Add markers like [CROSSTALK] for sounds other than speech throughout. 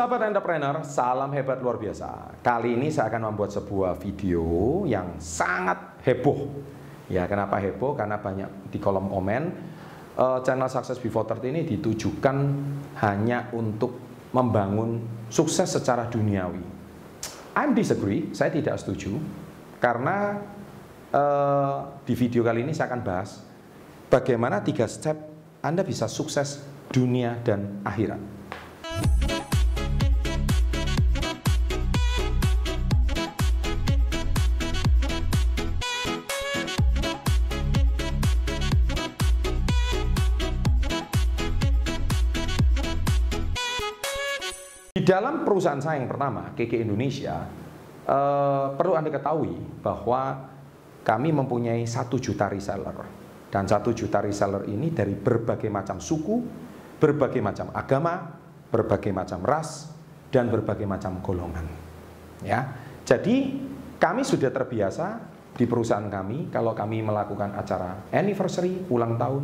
sahabat entrepreneur, salam hebat luar biasa. Kali ini saya akan membuat sebuah video yang sangat heboh. Ya, kenapa heboh? Karena banyak di kolom komen uh, channel Success Before 30 ini ditujukan hanya untuk membangun sukses secara duniawi. I'm disagree, saya tidak setuju karena uh, di video kali ini saya akan bahas bagaimana tiga step Anda bisa sukses dunia dan akhirat. Dalam perusahaan saya yang pertama, KK Indonesia, eh, perlu Anda ketahui bahwa kami mempunyai satu juta reseller. Dan satu juta reseller ini dari berbagai macam suku, berbagai macam agama, berbagai macam ras, dan berbagai macam golongan. Ya, Jadi kami sudah terbiasa di perusahaan kami, kalau kami melakukan acara anniversary, ulang tahun,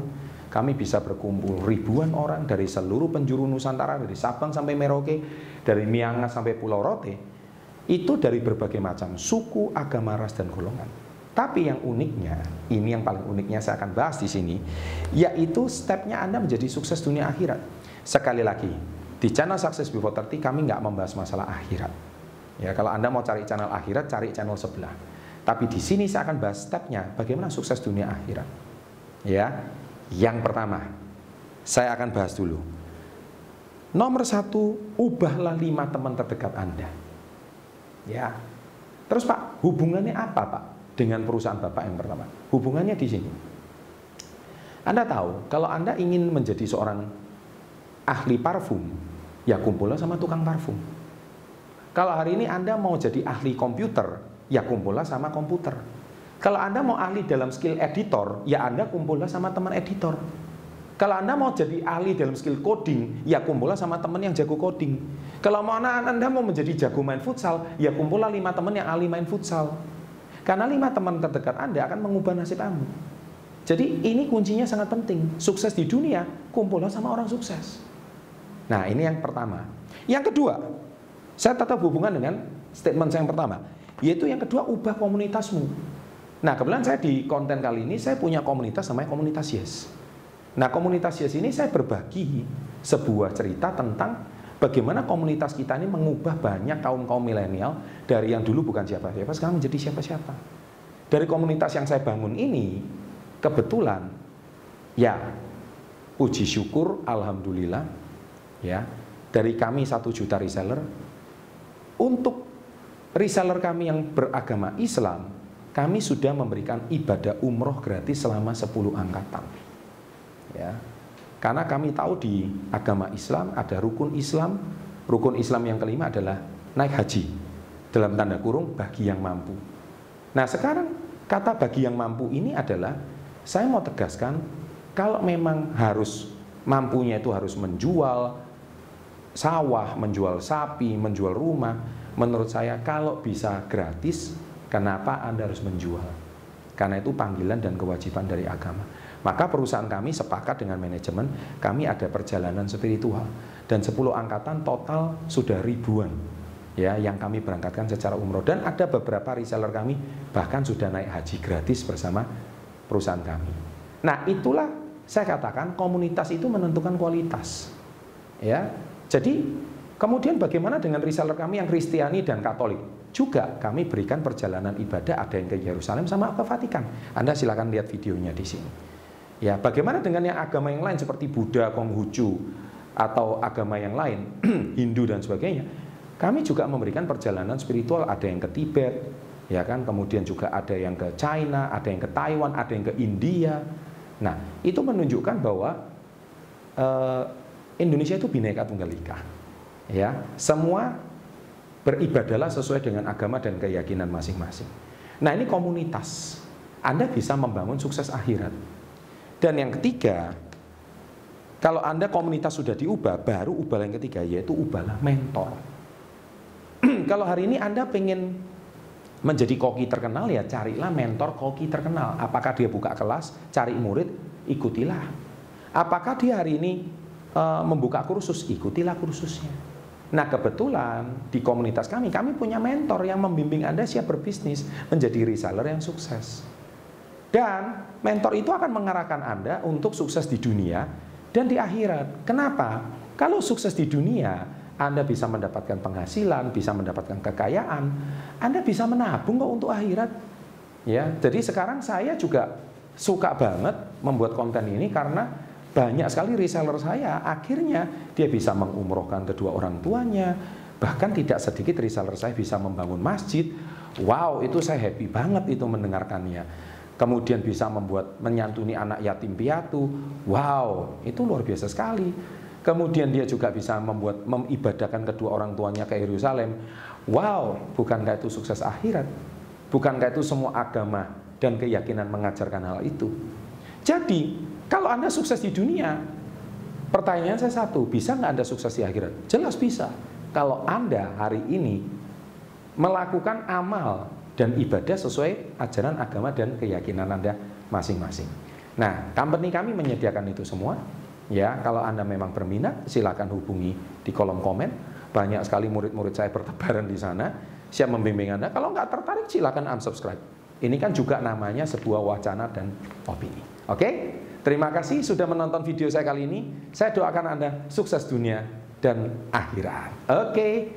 kami bisa berkumpul ribuan orang dari seluruh penjuru Nusantara, dari Sabang sampai Merauke, dari Miangas sampai Pulau Rote. Itu dari berbagai macam suku, agama, ras, dan golongan. Tapi yang uniknya, ini yang paling uniknya saya akan bahas di sini, yaitu stepnya Anda menjadi sukses dunia akhirat. Sekali lagi, di channel Success Before 30 kami nggak membahas masalah akhirat. Ya, kalau Anda mau cari channel akhirat, cari channel sebelah. Tapi di sini saya akan bahas stepnya, bagaimana sukses dunia akhirat. Ya, yang pertama, saya akan bahas dulu. Nomor satu, ubahlah lima teman terdekat Anda. Ya. Terus Pak, hubungannya apa Pak dengan perusahaan Bapak yang pertama? Hubungannya di sini. Anda tahu, kalau Anda ingin menjadi seorang ahli parfum, ya kumpullah sama tukang parfum. Kalau hari ini Anda mau jadi ahli komputer, ya kumpullah sama komputer. Kalau Anda mau ahli dalam skill editor, ya Anda kumpullah sama teman editor. Kalau Anda mau jadi ahli dalam skill coding, ya kumpullah sama teman yang jago coding. Kalau mau Anda mau menjadi jago main futsal, ya kumpullah lima teman yang ahli main futsal. Karena lima teman terdekat Anda akan mengubah nasib Anda. Jadi ini kuncinya sangat penting. Sukses di dunia, kumpullah sama orang sukses. Nah ini yang pertama. Yang kedua, saya tetap hubungan dengan statement saya yang pertama. Yaitu yang kedua, ubah komunitasmu. Nah, kebetulan saya di konten kali ini saya punya komunitas namanya komunitas Yes. Nah, komunitas Yes ini saya berbagi sebuah cerita tentang bagaimana komunitas kita ini mengubah banyak kaum-kaum milenial dari yang dulu bukan siapa-siapa sekarang menjadi siapa-siapa. Dari komunitas yang saya bangun ini kebetulan ya puji syukur alhamdulillah ya dari kami satu juta reseller untuk reseller kami yang beragama Islam kami sudah memberikan ibadah umroh gratis selama 10 angkatan. Ya. Karena kami tahu di agama Islam ada rukun Islam, rukun Islam yang kelima adalah naik haji. Dalam tanda kurung bagi yang mampu. Nah, sekarang kata bagi yang mampu ini adalah saya mau tegaskan kalau memang harus mampunya itu harus menjual sawah, menjual sapi, menjual rumah, menurut saya kalau bisa gratis Kenapa Anda harus menjual? Karena itu panggilan dan kewajiban dari agama. Maka perusahaan kami sepakat dengan manajemen, kami ada perjalanan spiritual. Dan 10 angkatan total sudah ribuan ya yang kami berangkatkan secara umroh. Dan ada beberapa reseller kami bahkan sudah naik haji gratis bersama perusahaan kami. Nah itulah saya katakan komunitas itu menentukan kualitas. Ya, jadi kemudian bagaimana dengan reseller kami yang Kristiani dan Katolik? Juga kami berikan perjalanan ibadah ada yang ke Yerusalem sama ke Vatikan. Anda silakan lihat videonya di sini. Ya, bagaimana dengan yang agama yang lain seperti Buddha, Konghucu atau agama yang lain, [CLEARS THROAT] Hindu dan sebagainya? Kami juga memberikan perjalanan spiritual, ada yang ke Tibet, ya kan, kemudian juga ada yang ke China, ada yang ke Taiwan, ada yang ke India. Nah, itu menunjukkan bahwa uh, Indonesia itu bineka tunggal ika. Ya, semua Beribadalah sesuai dengan agama dan keyakinan masing-masing. Nah ini komunitas. Anda bisa membangun sukses akhirat. Dan yang ketiga, kalau Anda komunitas sudah diubah, baru ubah yang ketiga, yaitu ubahlah mentor. [CLEARS THROAT] kalau hari ini Anda pengen menjadi koki terkenal, ya carilah mentor koki terkenal. Apakah dia buka kelas, cari murid, ikutilah. Apakah dia hari ini e, membuka kursus, ikutilah kursusnya. Nah kebetulan di komunitas kami, kami punya mentor yang membimbing Anda siap berbisnis menjadi reseller yang sukses. Dan mentor itu akan mengarahkan Anda untuk sukses di dunia dan di akhirat. Kenapa? Kalau sukses di dunia, Anda bisa mendapatkan penghasilan, bisa mendapatkan kekayaan, Anda bisa menabung kok untuk akhirat. Ya, jadi sekarang saya juga suka banget membuat konten ini karena banyak sekali reseller saya akhirnya dia bisa mengumrohkan kedua orang tuanya. Bahkan tidak sedikit reseller saya bisa membangun masjid. Wow itu saya happy banget itu mendengarkannya. Kemudian bisa membuat menyantuni anak yatim piatu. Wow itu luar biasa sekali. Kemudian dia juga bisa membuat mengibadahkan kedua orang tuanya ke Yerusalem. Wow bukankah itu sukses akhirat? Bukankah itu semua agama dan keyakinan mengajarkan hal itu? Jadi kalau Anda sukses di dunia, pertanyaan saya satu, bisa nggak Anda sukses di akhirat? Jelas bisa. Kalau Anda hari ini melakukan amal dan ibadah sesuai ajaran agama dan keyakinan Anda masing-masing. Nah, company kami menyediakan itu semua. Ya, kalau Anda memang berminat, silakan hubungi di kolom komen. Banyak sekali murid-murid saya bertebaran di sana, siap membimbing Anda. Kalau nggak tertarik, silakan unsubscribe. Ini kan juga namanya sebuah wacana dan opini. Oke? Okay? Terima kasih sudah menonton video saya kali ini. Saya doakan Anda sukses dunia dan akhirat. Oke,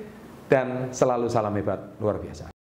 dan selalu salam hebat luar biasa.